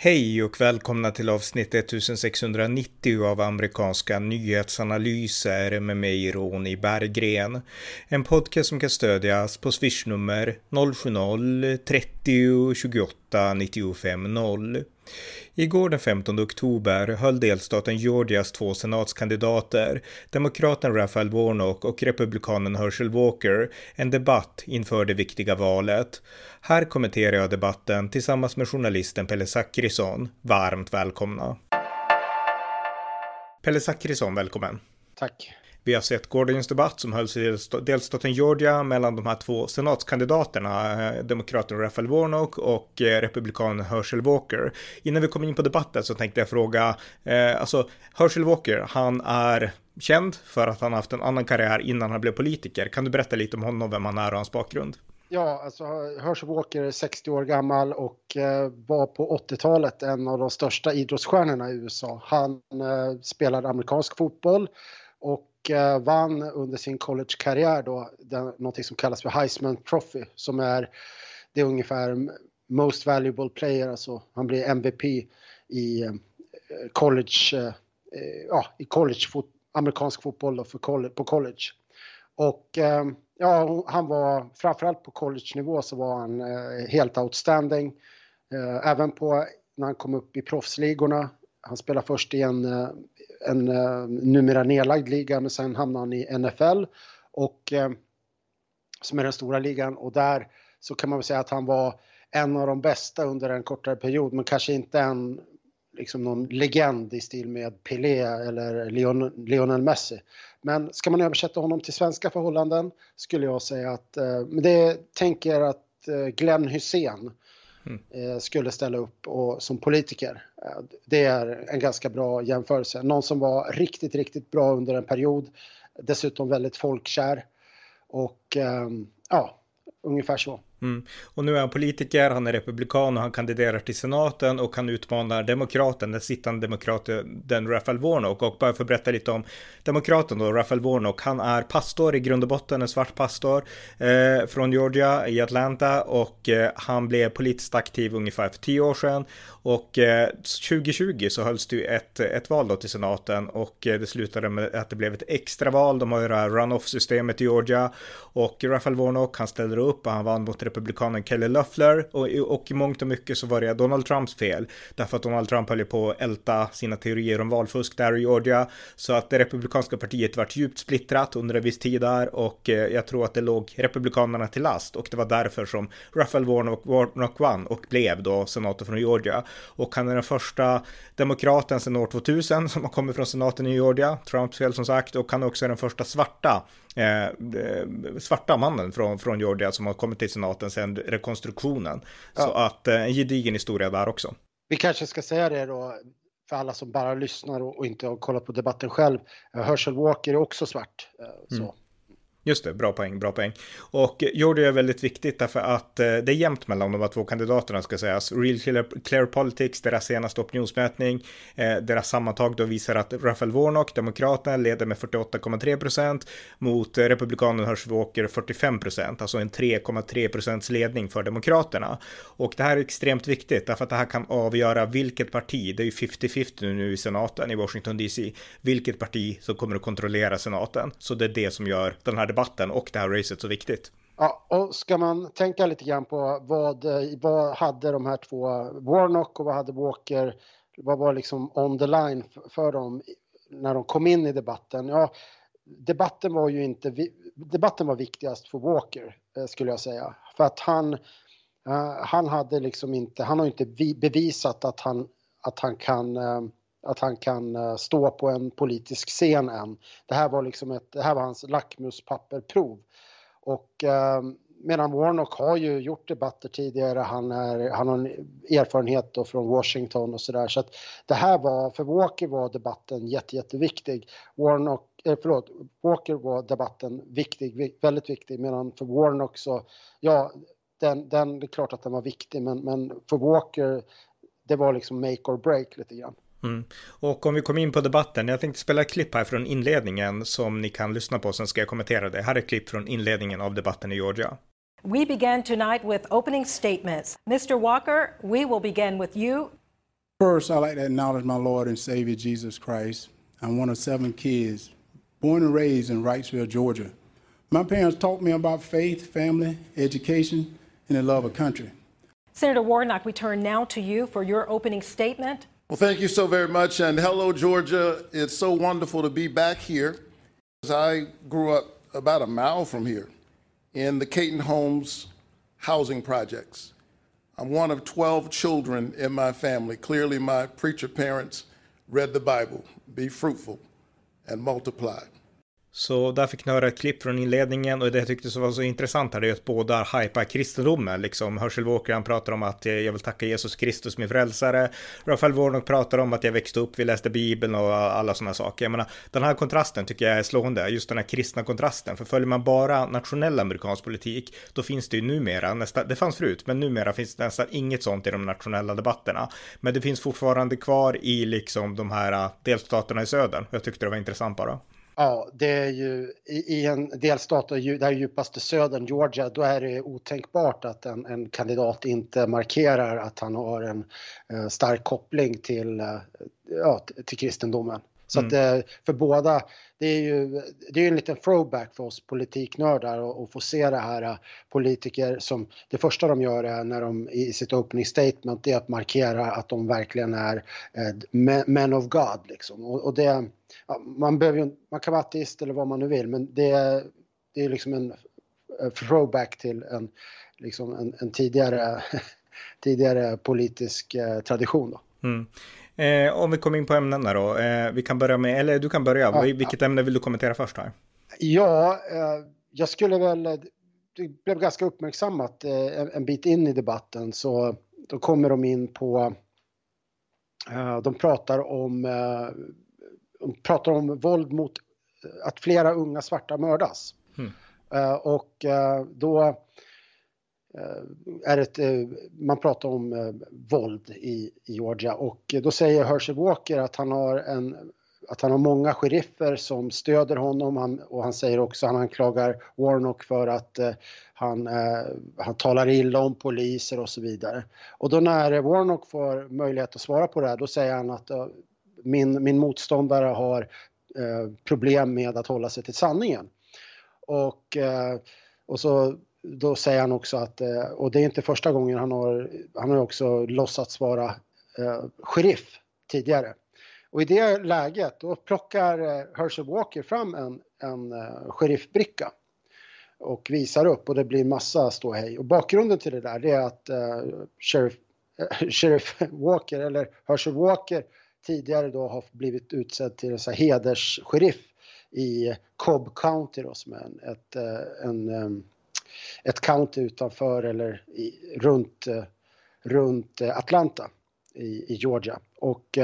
Hej och välkomna till avsnitt 1690 av amerikanska nyhetsanalyser med mig Ronny Berggren. En podcast som kan stödjas på swishnummer 070-30 28 95 0. Igår den 15 oktober höll delstaten Georgias två senatskandidater, demokraten Raphael Warnock och republikanen Herschel Walker, en debatt inför det viktiga valet. Här kommenterar jag debatten tillsammans med journalisten Pelle Zackrisson. Varmt välkomna! Pelle Zackrisson, välkommen! Tack! Vi har sett gårdagens debatt som hölls i delstaten Georgia mellan de här två senatskandidaterna, eh, demokraten Raphael Warnock och eh, republikanen Herschel Walker. Innan vi kommer in på debatten så tänkte jag fråga, eh, alltså Herschel Walker, han är känd för att han haft en annan karriär innan han blev politiker. Kan du berätta lite om honom, vem han är och hans bakgrund? Ja, alltså Herschel Walker är 60 år gammal och eh, var på 80-talet en av de största idrottsstjärnorna i USA. Han eh, spelade amerikansk fotboll och Eh, vann under sin collegekarriär då den, någonting som kallas för Heisman Trophy som är det är ungefär Most Valuable Player, alltså han blir MVP i eh, college, eh, eh, ja, i college fot, amerikansk fotboll då för college, på college. Och eh, ja, han var framförallt på college-nivå så var han helt outstanding. Även på när han kom upp i proffsligorna. Han spelade först i en en eh, numera nedlagd liga men sen hamnade han i NFL och eh, som är den stora ligan och där så kan man väl säga att han var en av de bästa under en kortare period men kanske inte en liksom någon legend i stil med Pelé eller Leon, Lionel Messi. Men ska man översätta honom till svenska förhållanden skulle jag säga att, eh, men det tänker att eh, Glenn Hussein mm. Eh, skulle ställa upp och, som politiker. Eh, det är en ganska bra jämförelse. Någon som var riktigt, riktigt bra under en period. Dessutom väldigt folkkär. Och ehm, ja, ungefär så. Mm. Och nu är han politiker, han är republikan och han kandiderar till senaten och han utmanar demokraten, den sittande demokraten Raphael Warnock. Och bara för att berätta lite om demokraten då, Raphael Warnock, han är pastor i grund och botten, en svart pastor eh, från Georgia i Atlanta och eh, han blev politiskt aktiv ungefär för tio år sedan. Och eh, 2020 så hölls det ju ett, ett val då till senaten och eh, det slutade med att det blev ett extraval. De har ju det här runoff-systemet i Georgia och Raphael Warnock, han ställer upp och han vann mot republikanen Kelly Loeffler och, och i mångt och mycket så var det Donald Trumps fel. Därför att Donald Trump höll på att älta sina teorier om valfusk där i Georgia. Så att det republikanska partiet vart djupt splittrat under en viss tid där och eh, jag tror att det låg republikanerna till last och det var därför som Raphael Warnock, Warnock vann och blev då senator från Georgia. Och han är den första demokraten sedan år 2000 som har kommit från senaten i Georgia, Trumps fel som sagt, och han är också den första svarta svarta mannen från, från Georgia som har kommit till senaten sedan rekonstruktionen. Ja. Så att eh, en gedigen historia där också. Vi kanske ska säga det då för alla som bara lyssnar och, inte har kollat på debatten själv. Herschel Walker är också svart. Eh, så. Mm. Just det, bra poäng, bra poäng. Och Jordy är väldigt viktigt därför att eh, det är jämnt mellan de här två kandidaterna ska sägas. Real Clear, Clear Politics, deras senaste opinionsmätning, eh, deras sammantag då visar att Raphael Warnock, Demokraterna, leder med 48,3 procent mot eh, republikanen Herschel 45 procent, alltså en 3,3 procents ledning för Demokraterna. Och det här är extremt viktigt därför att det här kan avgöra vilket parti, det är ju 50-50 nu i senaten i Washington DC, vilket parti som kommer att kontrollera senaten. Så det är det som gör den här debatten och det här racet så viktigt. Ja, och ska man tänka lite grann på vad, eh, vad hade de här två, Warnock och vad hade Walker, vad var liksom on the line för dem när de kom in i debatten? Ja, debatten var ju inte, debatten var viktigast för Walker eh, skulle jag säga. För att han, eh, han hade liksom inte, han har inte bevisat att han, att han kan att han kan eh, stå på en politisk scen än. Det här var liksom ett, det här var hans lackmuspapperprov. Och eh, medan Warnock har ju gjort debatter tidigare, han, är, han har erfarenhet då från Washington och sådär. Så att det här var, för Walker var debatten jätte, jätteviktig. Warnock, eh, förlåt, Walker var debatten viktig, väldigt viktig, medan för Warnock så, ja, den, den, det är klart att den var viktig, men, men för Walker, det var liksom make or break lite grann. Mm. Och om vi kommer in på debatten, jag tänkte spela ett klipp här från inledningen som ni kan lyssna på, sen ska jag kommentera det. Här är ett klipp från inledningen av debatten i Georgia. We begin tonight with opening statements. Mr. Walker, we will begin with you. First, I'd like to acknowledge my Lord and Savior Jesus Christ. I'm one of seven kids, born and raised in Wrightsville, Georgia. My parents taught me about faith, family, education, and the love of country. Senator Warnock, we turn now to you for your opening statement. Well, thank you so very much. And hello, Georgia. It's so wonderful to be back here. I grew up about a mile from here in the Caton Homes housing projects. I'm one of 12 children in my family. Clearly, my preacher parents read the Bible be fruitful and multiply. Så där fick ni höra ett klipp från inledningen och det jag tyckte som var så intressant här är att båda hypar kristendomen. Liksom Herschel Walker han pratar om att eh, jag vill tacka Jesus Kristus min frälsare. Rafael Warnock pratar om att jag växte upp, vi läste Bibeln och alla sådana saker. Jag menar, den här kontrasten tycker jag är slående, just den här kristna kontrasten. För följer man bara nationell amerikansk politik, då finns det ju numera, nästa, det fanns förut, men numera finns det nästan inget sånt i de nationella debatterna. Men det finns fortfarande kvar i liksom de här eh, delstaterna i södern. Jag tyckte det var intressant bara. Ja, det är ju i, en delstat där djupaste södern, Georgia, då är det otänkbart att en, en kandidat inte markerar att han har en eh, stark koppling till, eh, ja, till kristendomen. Så mm. att eh, för båda, det är ju det är en liten throwback för oss politiknördar att få se det här eh, politiker som det första de gör är när de i sitt opening statement är att markera att de verkligen är eh, men of God liksom. Och, och det, man behöver ju, man kan vara ateist eller vad man nu vill men det, det är liksom en throwback till en, liksom en, en tidigare, tidigare politisk tradition. Då. Mm. Eh, om vi kommer in på ämnena då. Eh, vi kan börja med, eller du kan börja. Ja, Vilket ja. ämne vill du kommentera först här? Ja, eh, jag skulle väl, det blev ganska uppmärksammat eh, en, en, bit in i debatten så då kommer de in på, eh, de pratar om, eh, pratar om våld mot, att flera unga svarta mördas. Mm. och då Eh, är ett, eh, man pratar om eh, våld i, Georgia och då säger Herschel Walker att han har en att han har många sheriffer som stöder honom han, och han säger också, han anklagar Warnock för att eh, han, eh, han talar illa om poliser och så vidare. Och då när Warnock får möjlighet att svara på det här, då säger han att eh, min, min motståndare har eh, problem med att hålla sig till sanningen. Och, eh, och så då säger han också att, eh, och det är inte första gången han har, han har också låtsats vara eh, sheriff tidigare. Och i det läget då plockar eh, Herschel Walker fram en, en uh, sheriffbricka och visar upp och det blir massa ståhej. Och bakgrunden till det där det är att uh, sheriff, uh, sheriff Walker eller Herschel Walker tidigare då har blivit utsedd till en hederssheriff i Cobb County då, som är en, ett, eh, en, eh, ett county utanför eller i, runt, eh, runt Atlanta i, i Georgia. Och,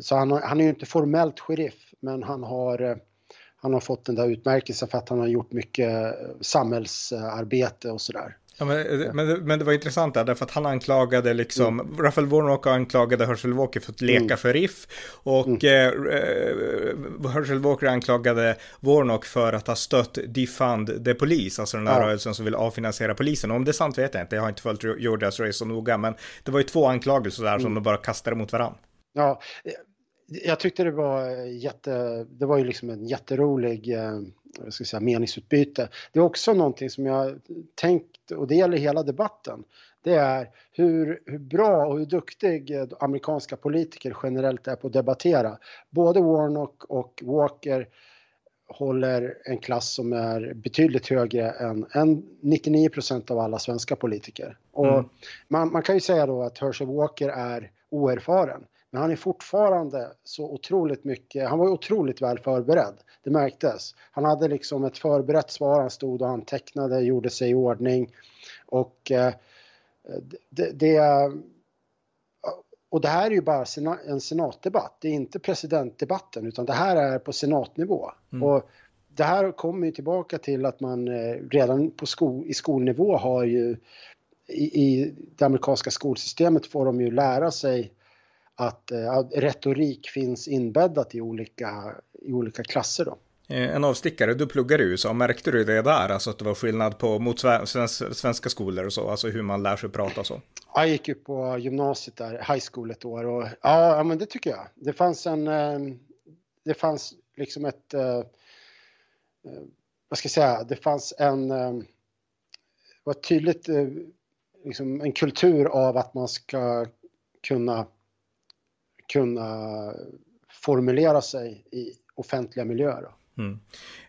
så han, han är ju inte formellt sheriff men han har, han har fått den där utmärkelsen för att han har gjort mycket samhällsarbete och sådär. Ja, men, men, men, det var intressant där, därför att han anklagade liksom, mm. Rafael Warnock anklagade Herschel Walker för att leka mm. för riff och mm. eh, eh Herschel Walker anklagade Warnock för att ha stött Defund the Police, alltså den här ja. rörelsen som vill avfinansiera polisen. Och om det är sant vet jag inte, jag har inte följt Georgias race så noga, men det var ju två anklagelser där som mm. de bara kastade mot varandra. Ja, jag tyckte det var jätte, det var ju liksom en jätterolig eh, jag ska säga, meningsutbyte. Det är också någonting som jag tänkt, och det gäller hela debatten, det är hur, hur bra och hur duktig amerikanska politiker generellt är på att debattera. Både Warnock och Walker håller en klass som är betydligt högre än, än 99% av alla svenska politiker. Och mm. man, man, kan ju säga då att Herschel Walker är oerfaren. Men han är fortfarande så otroligt mycket, han var otroligt väl förberedd. Det märktes. Han hade liksom ett förberett svar, han stod och han tecknade, gjorde sig i ordning. Och eh, det, det, och det här är ju bara en senatdebatt, det är inte presidentdebatten utan det här är på senatnivå. Mm. Och det här kommer ju tillbaka till att man eh, redan på sko i skolnivå har ju i, i det amerikanska skolsystemet får de ju lära sig att eh, retorik finns inbäddat i olika, i olika klasser. Då. Eh, en avstickare, du pluggar i USA, märkte du det där? Alltså att det var skillnad på mot svenska skolor och så, alltså hur man lär sig prata och så? Jag gick ju på gymnasiet där, high school ett år och ja, men det tycker jag. Det fanns en, eh, det fanns liksom ett, vad ska jag säga, det fanns en, var tydligt, liksom en kultur av att man ska kunna, kunna formulera sig i offentliga miljöer. Mm.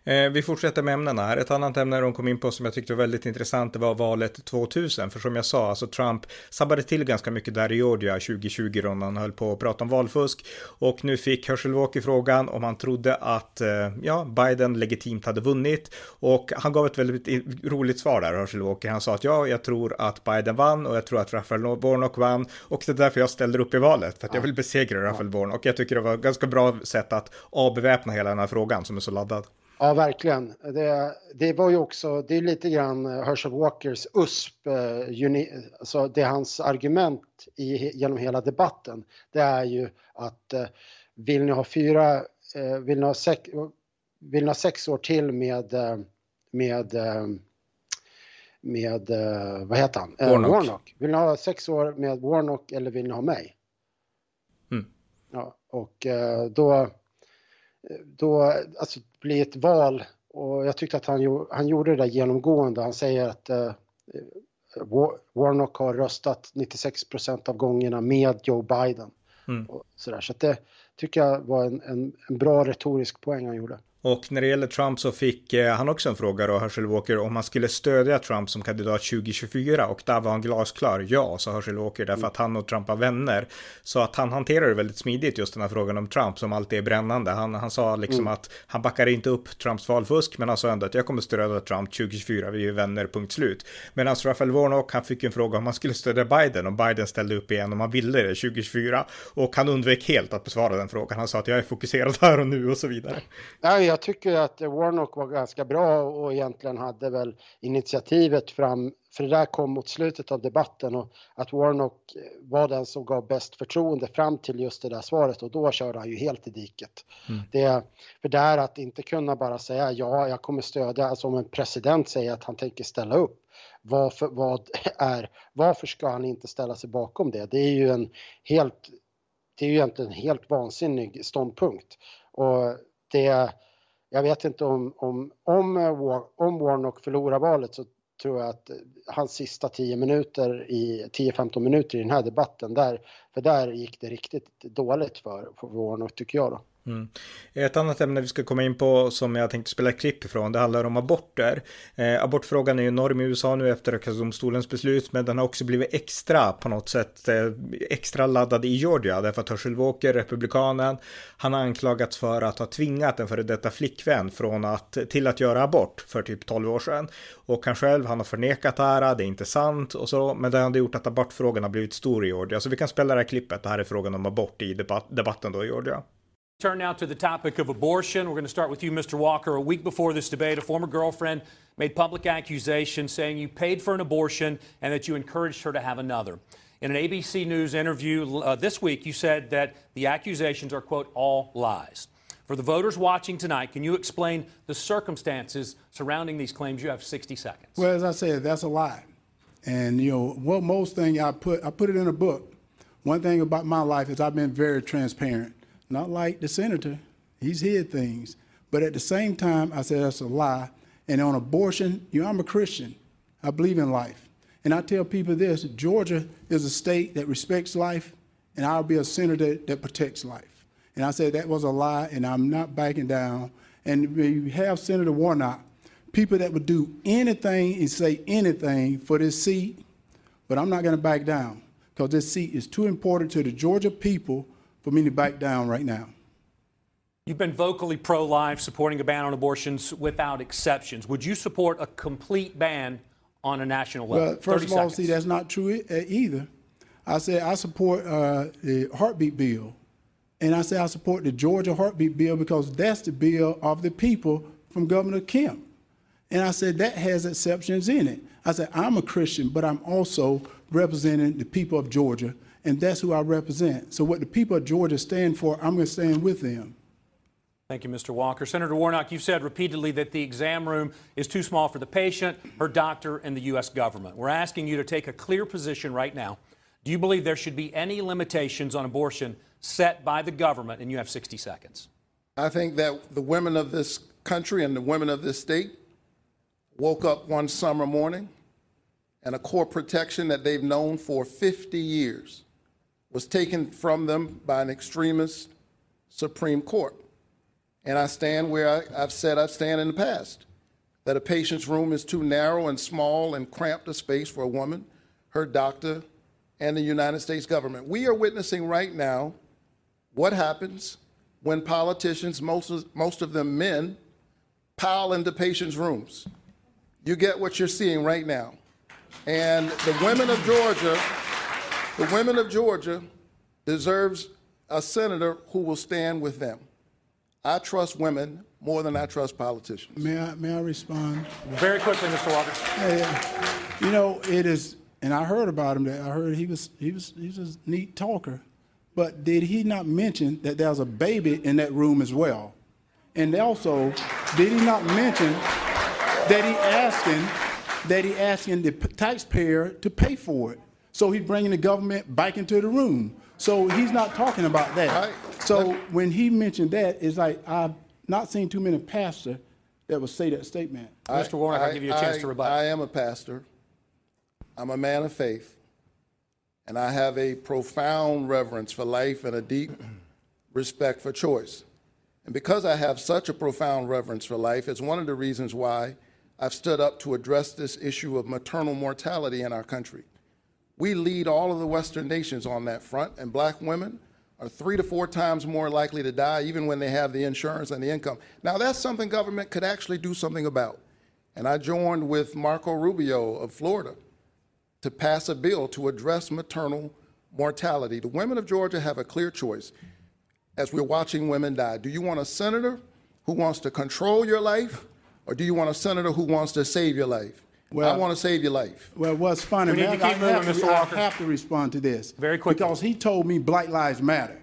Eh, vi fortsätter med ämnena här. Ett annat ämne de kom in på som jag tyckte var väldigt intressant det var valet 2000. För som jag sa, alltså Trump sabbade till ganska mycket där i Georgia 2020 då han höll på att prata om valfusk. Och nu fick Herschel Walker frågan om han trodde att eh, ja, Biden legitimt hade vunnit. Och han gav ett väldigt roligt svar där, Herschel Walker. Han sa att ja, jag tror att Biden vann och jag tror att Raphael Warnock vann. Och det är därför jag ställer upp i valet, för att jag vill besegra Raphael Warnock. Jag tycker det var ett ganska bra sätt att avbeväpna hela den här frågan som är så laddad. Ja, verkligen. Det, det var ju också, det är lite grann Herschel Walkers USP, eh, alltså det är hans argument i, genom hela debatten. Det är ju att eh, vill ni ha fyra, eh, vill ni ha sex, vill ni ha sex år till med, med med, vad heter han? Warnock. Warnock. Vill ni ha sex år med Warnock eller vill ni ha mig? Mm. Ja, och då, då, alltså blir ett val och jag tyckte att han, han gjorde det där genomgående. Han säger att eh, Warnock har röstat 96 procent av gångerna med Joe Biden. Mm. Och sådär. Så det tycker jag var en, en, en bra retorisk poäng han gjorde. Och när det gäller Trump så fick eh, han också en fråga då, Herschel Walker, om han skulle stödja Trump som kandidat 2024 och där var han glasklar, ja, sa Herschel Walker, därför att han och Trump var vänner. Så att han hanterar det väldigt smidigt just den här frågan om Trump som alltid är brännande. Han, han sa liksom mm. att han backar inte upp Trumps valfusk, men han sa ändå att jag kommer stödja Trump 2024, vi är vänner, punkt slut. Medan Raphael Warnock, han fick en fråga om han skulle stödja Biden, om Biden ställde upp igen, om han ville det 2024. Och han undvek helt att besvara den frågan. Han sa att jag är fokuserad här och nu och så vidare. Ja, jag tycker att Warnock var ganska bra och egentligen hade väl initiativet fram, för det där kom mot slutet av debatten och att Warnock var den som gav bäst förtroende fram till just det där svaret och då körde han ju helt i diket. Mm. Det, för där att inte kunna bara säga ja, jag kommer stödja, alltså om en president säger att han tänker ställa upp, varför, vad är, varför ska han inte ställa sig bakom det? Det är ju en helt, det är ju egentligen en helt vansinnig ståndpunkt. Och det, jag vet inte om, om, om, om Warnock förlorar valet så tror jag att hans sista 10 minuter i 10-15 minuter i den här debatten där, för där gick det riktigt dåligt för, för Warnock tycker jag då. Mm. Ett annat ämne vi ska komma in på som jag tänkte spela klipp ifrån, det handlar om aborter. Eh, abortfrågan är ju enorm i USA nu efter domstolens beslut, men den har också blivit extra på något sätt, eh, extra laddad i Georgia, därför att Herschel Walker, republikanen, han har anklagats för att ha tvingat en före detta flickvän från att, till att göra abort för typ 12 år sedan. Och han själv, han har förnekat det här, det är inte sant och så, men det har gjort att abortfrågan har blivit stor i Georgia. Så vi kan spela det här klippet, det här är frågan om abort i debatt, debatten då i Georgia. Turn now to the topic of abortion. We're going to start with you, Mr. Walker. A week before this debate, a former girlfriend made public accusations saying you paid for an abortion and that you encouraged her to have another. In an ABC News interview uh, this week, you said that the accusations are, quote, all lies. For the voters watching tonight, can you explain the circumstances surrounding these claims? You have 60 seconds. Well, as I said, that's a lie. And, you know, what most thing I put, I put it in a book. One thing about my life is I've been very transparent. Not like the senator, he's hid things. But at the same time, I said that's a lie. And on abortion, you know, I'm a Christian. I believe in life. And I tell people this Georgia is a state that respects life, and I'll be a senator that protects life. And I said that was a lie, and I'm not backing down. And we have Senator Warnock, people that would do anything and say anything for this seat, but I'm not going to back down because this seat is too important to the Georgia people for me to back down right now. You've been vocally pro life, supporting a ban on abortions without exceptions. Would you support a complete ban on a national level? Well, first of all, seconds. see, that's not true uh, either. I said I support uh, the heartbeat bill. And I say I support the Georgia heartbeat bill because that's the bill of the people from Governor Kemp. And I said that has exceptions in it. I said I'm a Christian, but I'm also representing the people of Georgia and that's who I represent. So what the people of Georgia stand for, I'm going to stand with them. Thank you, Mr. Walker. Senator Warnock, you've said repeatedly that the exam room is too small for the patient, her doctor, and the U.S. government. We're asking you to take a clear position right now. Do you believe there should be any limitations on abortion set by the government? And you have 60 seconds. I think that the women of this country and the women of this state woke up one summer morning and a core protection that they've known for 50 years was taken from them by an extremist Supreme Court. And I stand where I, have said I stand in the past that a patient's room is too narrow and small and cramped a space for a woman, her doctor, and the United States government. We are witnessing right now what happens when politicians, most of, most of them men, pile into patients' rooms. You get what you're seeing right now. And the women of Georgia, the women of Georgia deserves a senator who will stand with them. I trust women more than I trust politicians. May I, may I respond? Very quickly, Mr. Walker. Yeah, you know, it is, and I heard about him. That I heard he was he was he was a neat talker, but did he not mention that there was a baby in that room as well? And also, did he not mention that he asking that he asking the taxpayer to pay for it? So he's bringing the government back into the room. So he's not talking about that. Right. So when he mentioned that, it's like I've not seen too many pastors that would say that statement. Mr. Warnock, I'll give you a chance I- to rebut. I am a pastor. I'm a man of faith. And I have a profound reverence for life and a deep respect for choice. And because I have such a profound reverence for life, it's one of the reasons why I've stood up to address this issue of maternal mortality in our country. We lead all of the Western nations on that front, and black women are three to four times more likely to die, even when they have the insurance and the income. Now, that's something government could actually do something about. And I joined with Marco Rubio of Florida to pass a bill to address maternal mortality. The women of Georgia have a clear choice as we're watching women die. Do you want a senator who wants to control your life, or do you want a senator who wants to save your life? Well- I want to save your life. Well, what's funny, We need man, to I, keep have moving, to, Mr. I have to respond to this. Very quickly. Because he told me Black Lives Matter.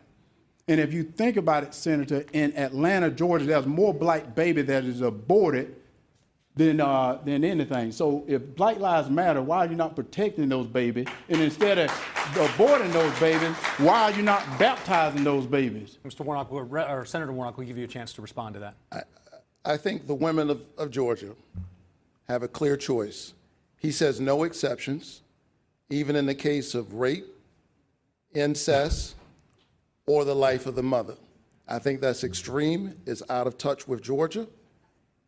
And if you think about it, Senator, in Atlanta, Georgia, there's more black baby that is aborted than, uh, than anything. So if Black Lives Matter, why are you not protecting those babies? And instead of aborting those babies, why are you not baptizing those babies? Mr. Warnock, we're re- or Senator Warnock, we'll give you a chance to respond to that. I think the women of, of Georgia have a clear choice. He says no exceptions, even in the case of rape, incest, or the life of the mother. I think that's extreme, it's out of touch with Georgia,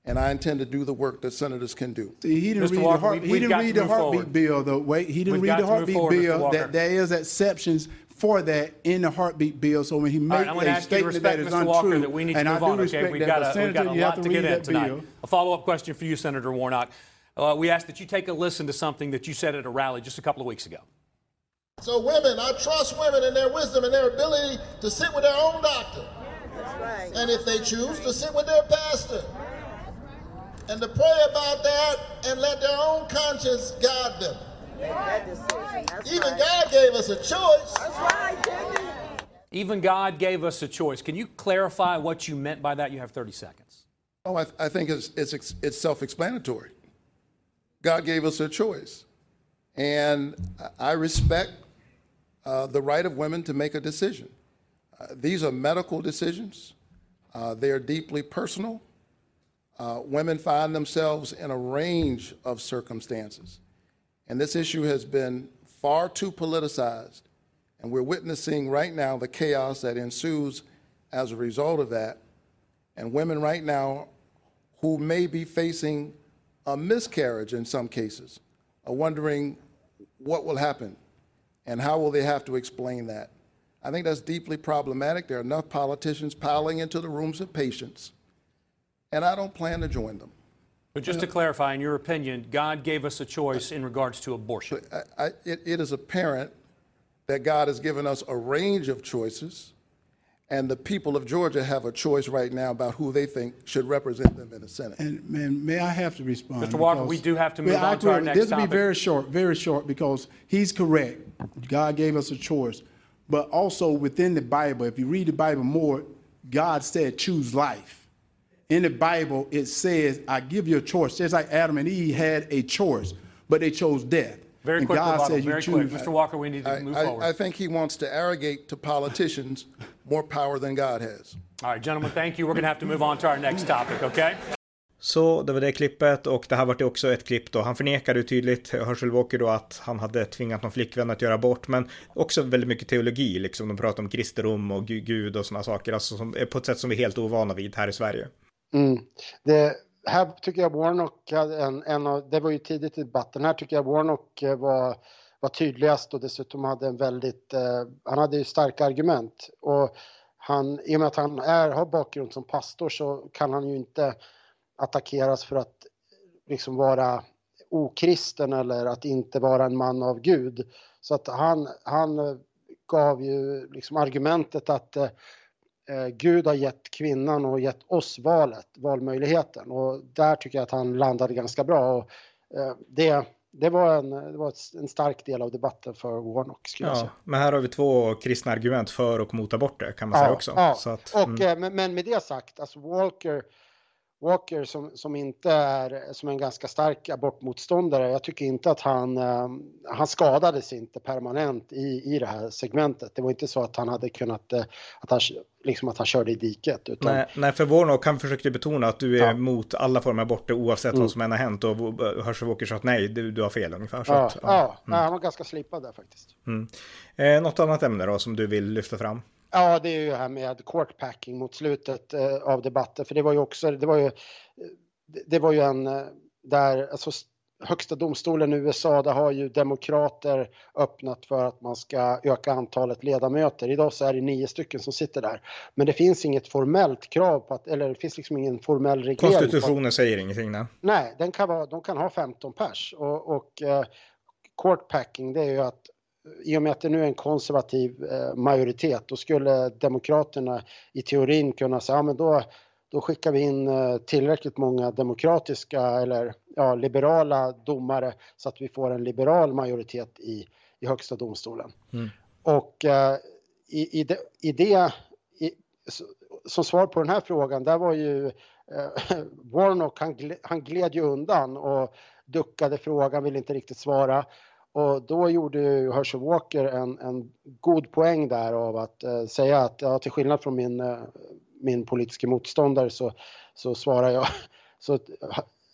and I intend to do the work that senators can do. See, he didn't Mr. read Walker, the heart, we- he didn't read the heartbeat forward. bill though. Wait, he didn't We've read the heartbeat forward, bill. That there is exceptions for that in the heartbeat bill. So when he makes right, I'm going to a ask you to statement that respect is Mr. untrue, Walker that we need to and move I do on. Okay, respect we've that, got, but a, we've got a lot to to get in tonight. bill. A follow-up question for you, Senator Warnock. Uh, we ask that you take a listen to something that you said at a rally just a couple of weeks ago. So women, I trust women and their wisdom and their ability to sit with their own doctor. And if they choose, to sit with their pastor. And to pray about that and let their own conscience guide them. Even God gave us a choice. Even God gave us a choice. Can you clarify what you meant by that? You have 30 seconds. Oh, I, I think it's, it's, it's self explanatory. God gave us a choice. And I respect uh, the right of women to make a decision. Uh, these are medical decisions, uh, they are deeply personal. Uh, women find themselves in a range of circumstances. And this issue has been far too politicized. And we're witnessing right now the chaos that ensues as a result of that. And women right now who may be facing a miscarriage in some cases are wondering what will happen and how will they have to explain that. I think that's deeply problematic. There are enough politicians piling into the rooms of patients, and I don't plan to join them. But just to clarify, in your opinion, God gave us a choice in regards to abortion. I, I, it, it is apparent that God has given us a range of choices, and the people of Georgia have a choice right now about who they think should represent them in the Senate. And man, may I have to respond? Mr. Walker, we do have to move Yeah, I on to our agree. next This will be very short, very short, because he's correct. God gave us a choice. But also within the Bible, if you read the Bible more, God said, choose life. In the Bible, it says, I give you a choice. Just like Adam and Eve had a choice, but they chose death. Very and quick, God said, you very choose. quick. Mr. Walker, we need to I, move I- forward. I think he wants to arrogate to politicians more power than God has. All right, gentlemen, thank you. We're going to have to move on to our next topic, okay? Så det var det klippet och det här var det också ett klipp då. Han förnekade tydligt, Herschel Walker då, att han hade tvingat någon flickvän att göra abort, men också väldigt mycket teologi, liksom. De pratar om kristendom och Gu- Gud och sådana saker, alltså som, på ett sätt som vi är helt ovana vid här i Sverige. Mm. Det, här tycker jag Warnock hade en, en av, det var ju tidigt i debatten, här tycker jag Warnock eh, var, var tydligast och dessutom hade en väldigt, eh, han hade ju starka argument. Och han, i och med att han är, har bakgrund som pastor så kan han ju inte attackeras för att liksom vara okristen eller att inte vara en man av Gud. Så att han, han eh, gav ju liksom argumentet att eh, Gud har gett kvinnan och gett oss valet, valmöjligheten och där tycker jag att han landade ganska bra. Och, eh, det, det var, en, det var en stark del av debatten för Warnock skulle jag Ja, säga. men här har vi två kristna argument för och mot aborter kan man säga också. Ja, att, och, mm. eh, men, men med det sagt, alltså Walker, Walker som, som inte är, som en ganska stark abortmotståndare, jag tycker inte att han, eh, han skadades inte permanent i, i det här segmentet. Det var inte så att han hade kunnat, eh, att han, liksom att han körde i diket. Utan, Nej, nej, för Warnock han försökte betona att du är Ja. mot alla former av aborter oavsett Mm. vad som än har hänt och Herschel Walker sa att nej, du, du har fel ungefär. Så ja, att, ja, nej, han var ganska slipad där faktiskt. Mm. Eh, något annat ämne då som du vill lyfta fram? Ja, det är ju det här med courtpacking mot slutet eh, av debatten, för det var ju också, det var ju, eh, det, var ju en, eh, där, alltså högsta domstolen i USA, där har ju demokrater öppnat för att man ska öka antalet ledamöter. Idag så är det nio stycken som sitter där. Men det finns inget formellt krav på att, eller det finns liksom ingen formell reglering. att- Konstitutionen säger ingenting. Nej. Nej, den kan vara, de kan ha 15 pers och, och eh, courtpacking det är ju att i och med att det nu är en konservativ eh, majoritet då skulle demokraterna i teorin kunna säga ja, men då, då skickar vi in eh, tillräckligt många demokratiska eller ja, liberala domare så att vi får en liberal majoritet i, i högsta domstolen. Mm. Och eh, i, i, det, i det i, som svar på den här frågan, där var ju eh, Warnock, han, han gled ju undan och duckade frågan, ville inte riktigt svara. Och då gjorde ju Herschel Walker en, en god poäng där av att eh, säga att ja, till skillnad från min, eh, min politiska motståndare så, så svarar jag. Så,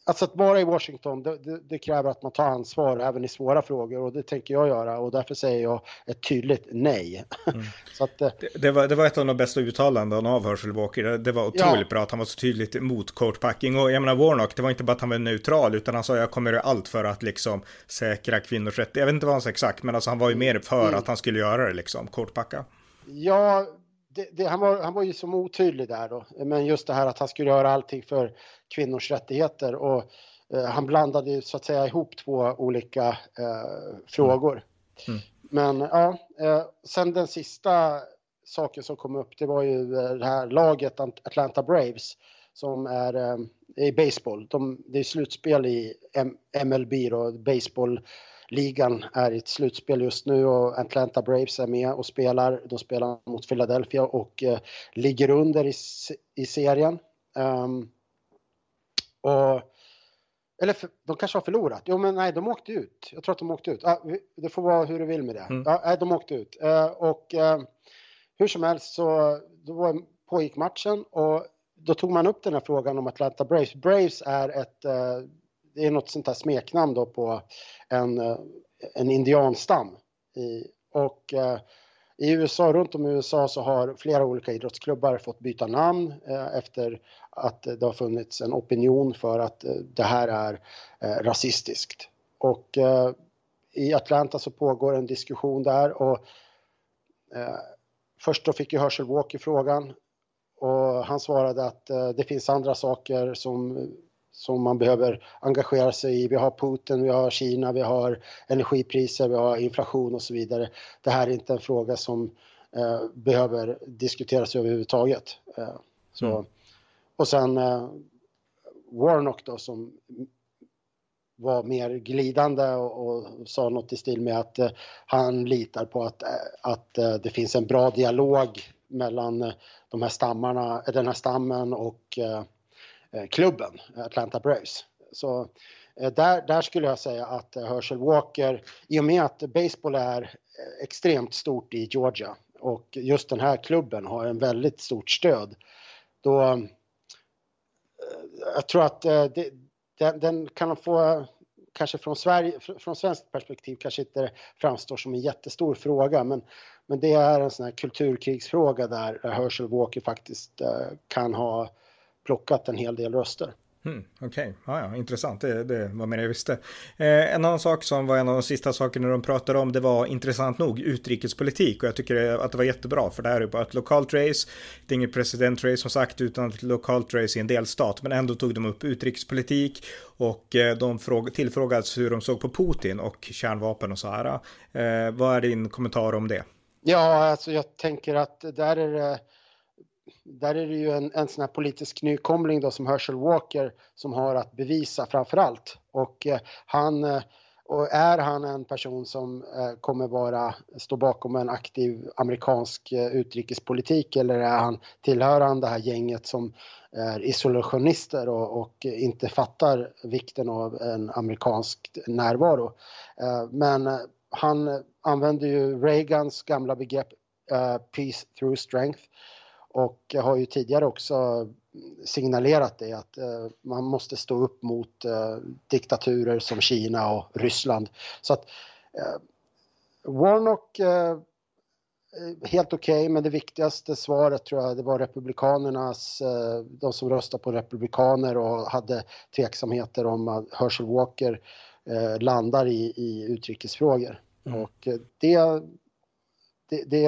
alltså att vara i Washington, det, det, det kräver att man tar ansvar även i svåra frågor och det tänker jag göra och därför säger jag ett tydligt nej. så att, eh, Det, det, var, det var ett av de bästa uttalandena av Herschel Walker. Det, var otroligt Ja. bra att han var så tydligt emot courtpacking. Och jag menar Warnock, det var inte bara att han var neutral, utan han sa jag kommer göra allt för att liksom säkra kvinnors rätt. Jag vet inte vad han sa exakt, men alltså han var ju mer för Mm. att han skulle göra det liksom, courtpacka. Ja, det, det, han, var, han var ju som otydlig där då. Men just det här att han skulle göra allting för kvinnors rättigheter och eh, han blandade ju så att säga ihop två olika eh, frågor. Mm. Men ja, eh, sen den sista saken som kom upp det var ju eh, det här laget Ant- Atlanta Braves som är eh, i baseball. De, det är slutspel i M- MLB då, baseballligan är i ett slutspel just nu och Atlanta Braves är med och spelar. De spelar mot Philadelphia och eh, ligger under i, i serien. Ehm, och, eller för, de kanske har förlorat. Jo men nej, de åkte ut. Jag tror att de åkte ut. Ah, det får vara hur du vill med det. Mm. Ja, nej, de åkte ut. Eh, och eh, hur som helst så då pågick matchen och då tog man upp den här frågan om Atlanta Braves. Braves är ett, eh, det är något sånt här smeknamn då på en, eh, en indianstam. I, och eh, i USA, runt om i USA så har flera olika idrottsklubbar fått byta namn eh, efter att det har funnits en opinion för att det här är eh, rasistiskt. Och i Atlanta så pågår en diskussion där och först då fick ju Herschel Walker frågan och han svarade att det finns andra saker som, som man behöver engagera sig i. Vi har Putin, vi har Kina, vi har energipriser, vi har inflation och så vidare. Det här är inte en fråga som eh, behöver diskuteras överhuvudtaget. Eh, så. Mm. Och sen eh, Warnock då som var mer glidande och, och sa något i stil med att uh, han litar på att, att uh, det finns en bra dialog mellan de här stammarna, den här stammen och Eh, klubben, Atlanta Braves. Så eh, där, där skulle jag säga att eh, Herschel Walker, i och med att baseball är extremt stort i Georgia och just den här klubben har en väldigt stort stöd, då jag tror att det, den, den kan få kanske från, Sverige, från svenskt perspektiv kanske inte framstår som en jättestor fråga men, men det är en sån här kulturkrigsfråga där Herschel Walker faktiskt kan ha plockat en hel del röster. Mm, Okej, okay. ja, ja, intressant. Det, det var mer jag visste. Eh, en annan sak som var en av de sista sakerna de pratade om, det var intressant nog utrikespolitik och jag tycker att det var jättebra för det här är bara ett lokalt race. Det är inget presidentrace som sagt utan ett lokalt race i en delstat, men ändå tog de upp utrikespolitik och eh, de tillfrågades hur de såg på Putin och kärnvapen och så här. Eh, vad är din kommentar om det? Ja, alltså jag tänker att där är det där är det ju en, en sån här politisk nykomling då som Herschel Walker som har att bevisa framför allt. Och eh, han eh, och är han en person som eh, kommer vara, stå bakom en aktiv amerikansk eh, utrikespolitik eller är han tillhörande det här gänget som är isolationister och, och inte fattar vikten av en amerikansk närvaro. Men han använder ju Reagans gamla begrepp Peace through strength och har ju tidigare också signalerat det att eh, man måste stå upp mot eh, diktaturer som Kina och Ryssland. Så att eh, Warnock eh, helt okej, okay, men det viktigaste svaret tror jag det var republikanernas, eh, de som röstade på republikaner och hade tveksamheter om att Herschel Walker eh, landar i, i utrikesfrågor. Mm. Och det, det, det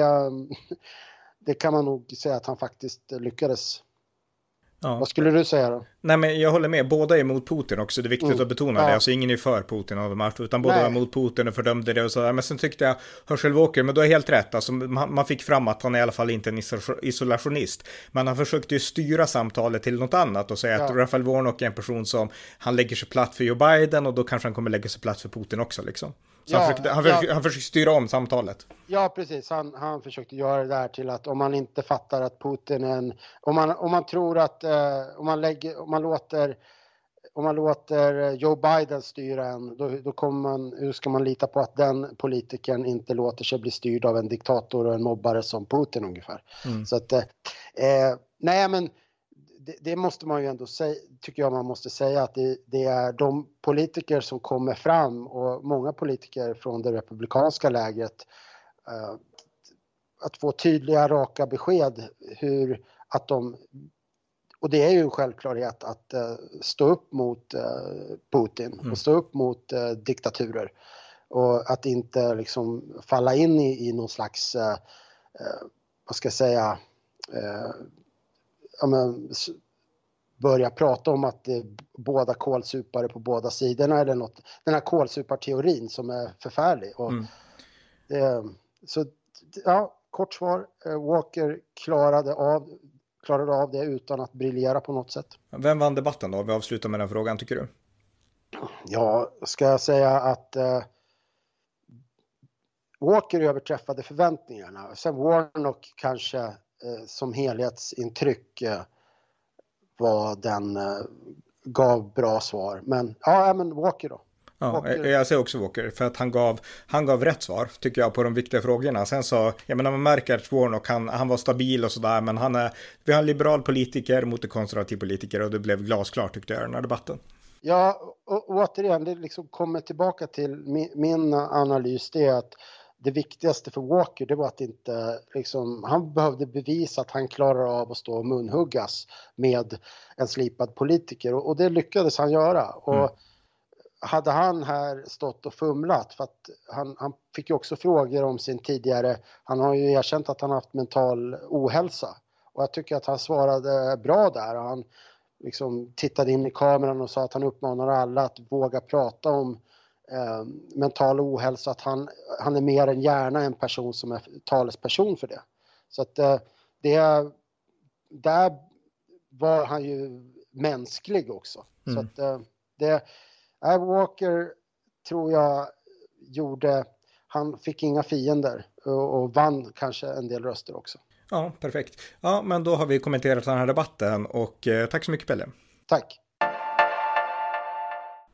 det kan man nog säga att han faktiskt lyckades. Ja. Vad skulle du säga då? Nej, men jag håller med. Båda är emot Putin också. Det är viktigt mm. att betona ja. det. Alltså ingen är för Putin av de här, utan båda Nej. är emot Putin och fördömde det och så. Men sen tyckte jag Herschel Walker, men du har helt rätt. Alltså, man, man fick fram att han i alla fall inte är en isolationist. Men han försökte ju styra samtalet till något annat och säga ja. att Rafael Warnock är en person som han lägger sig platt för Joe Biden och då kanske han kommer lägga sig platt för Putin också liksom. Ja, han, försökte, han, försökte, ja. han försökte styra om samtalet. Ja, precis. Han, han försökte göra det där till att om man inte fattar att Putin är en... Om man, om man tror att... Eh, om, man lägger, om man låter om man låter Joe Biden styra en, då, då kommer man, hur ska man lita på att den politikern inte låter sig bli styrd av en diktator och en mobbare som Putin ungefär. Mm. Så att, eh, nej men det, det, måste man ju ändå säga, tycker jag man måste säga att det, det, är de politiker som kommer fram och många politiker från det republikanska lägret uh, att få tydliga, raka besked hur att de och det är ju en självklarhet att uh, stå upp mot uh, Putin mm. och stå upp mot diktaturer och att inte liksom falla in i, i någon slags, vad ska jag säga, ja, men, börja prata om att det är båda kålsupare på båda sidorna eller något. Den här kålsuparteorin som är förfärlig. Och mm. det, så ja, kort svar. Eh, Walker klarade av, klarade av det utan att briljera på något sätt. Vem vann debatten då? Vi avslutar med den frågan tycker du? Ja, ska jag säga att eh, Walker överträffade förväntningarna. Sen Warnock kanske eh, som helhetsintryck eh, vad den eh, gav bra svar. Men ja, men Walker då. Ja, Walker. jag säger också Walker, för att han gav, han gav rätt svar, tycker jag, på de viktiga frågorna. Sen så, jag menar, man märker att Warnock, han, han var stabil och sådär, men han är, vi har en liberal politiker mot en konservativ politiker och det blev glasklart, tyckte jag, i den här debatten. Ja, och, och återigen, det liksom kommer tillbaka till min, min analys, det är att det viktigaste för Walker det var att inte liksom, han behövde bevisa att han klarar av att stå och munhuggas med en slipad politiker och, och det lyckades han göra. Och mm. hade han här stått och fumlat, för att han, han fick ju också frågor om sin tidigare, han har ju erkänt att han haft mental ohälsa och jag tycker att han svarade bra där. Han liksom tittade in i kameran och sa att han uppmanar alla att våga prata om eh, mental ohälsa, att han, han är mer än gärna en person som är talesperson för det. Så att eh, det, där var han ju mänsklig också. Mm. Så att eh, det, Äh, Walker tror jag gjorde, han fick inga fiender och, och vann kanske en del röster också. Ja, perfekt. Ja, men då har vi kommenterat den här debatten och eh, tack så mycket Pelle. Tack.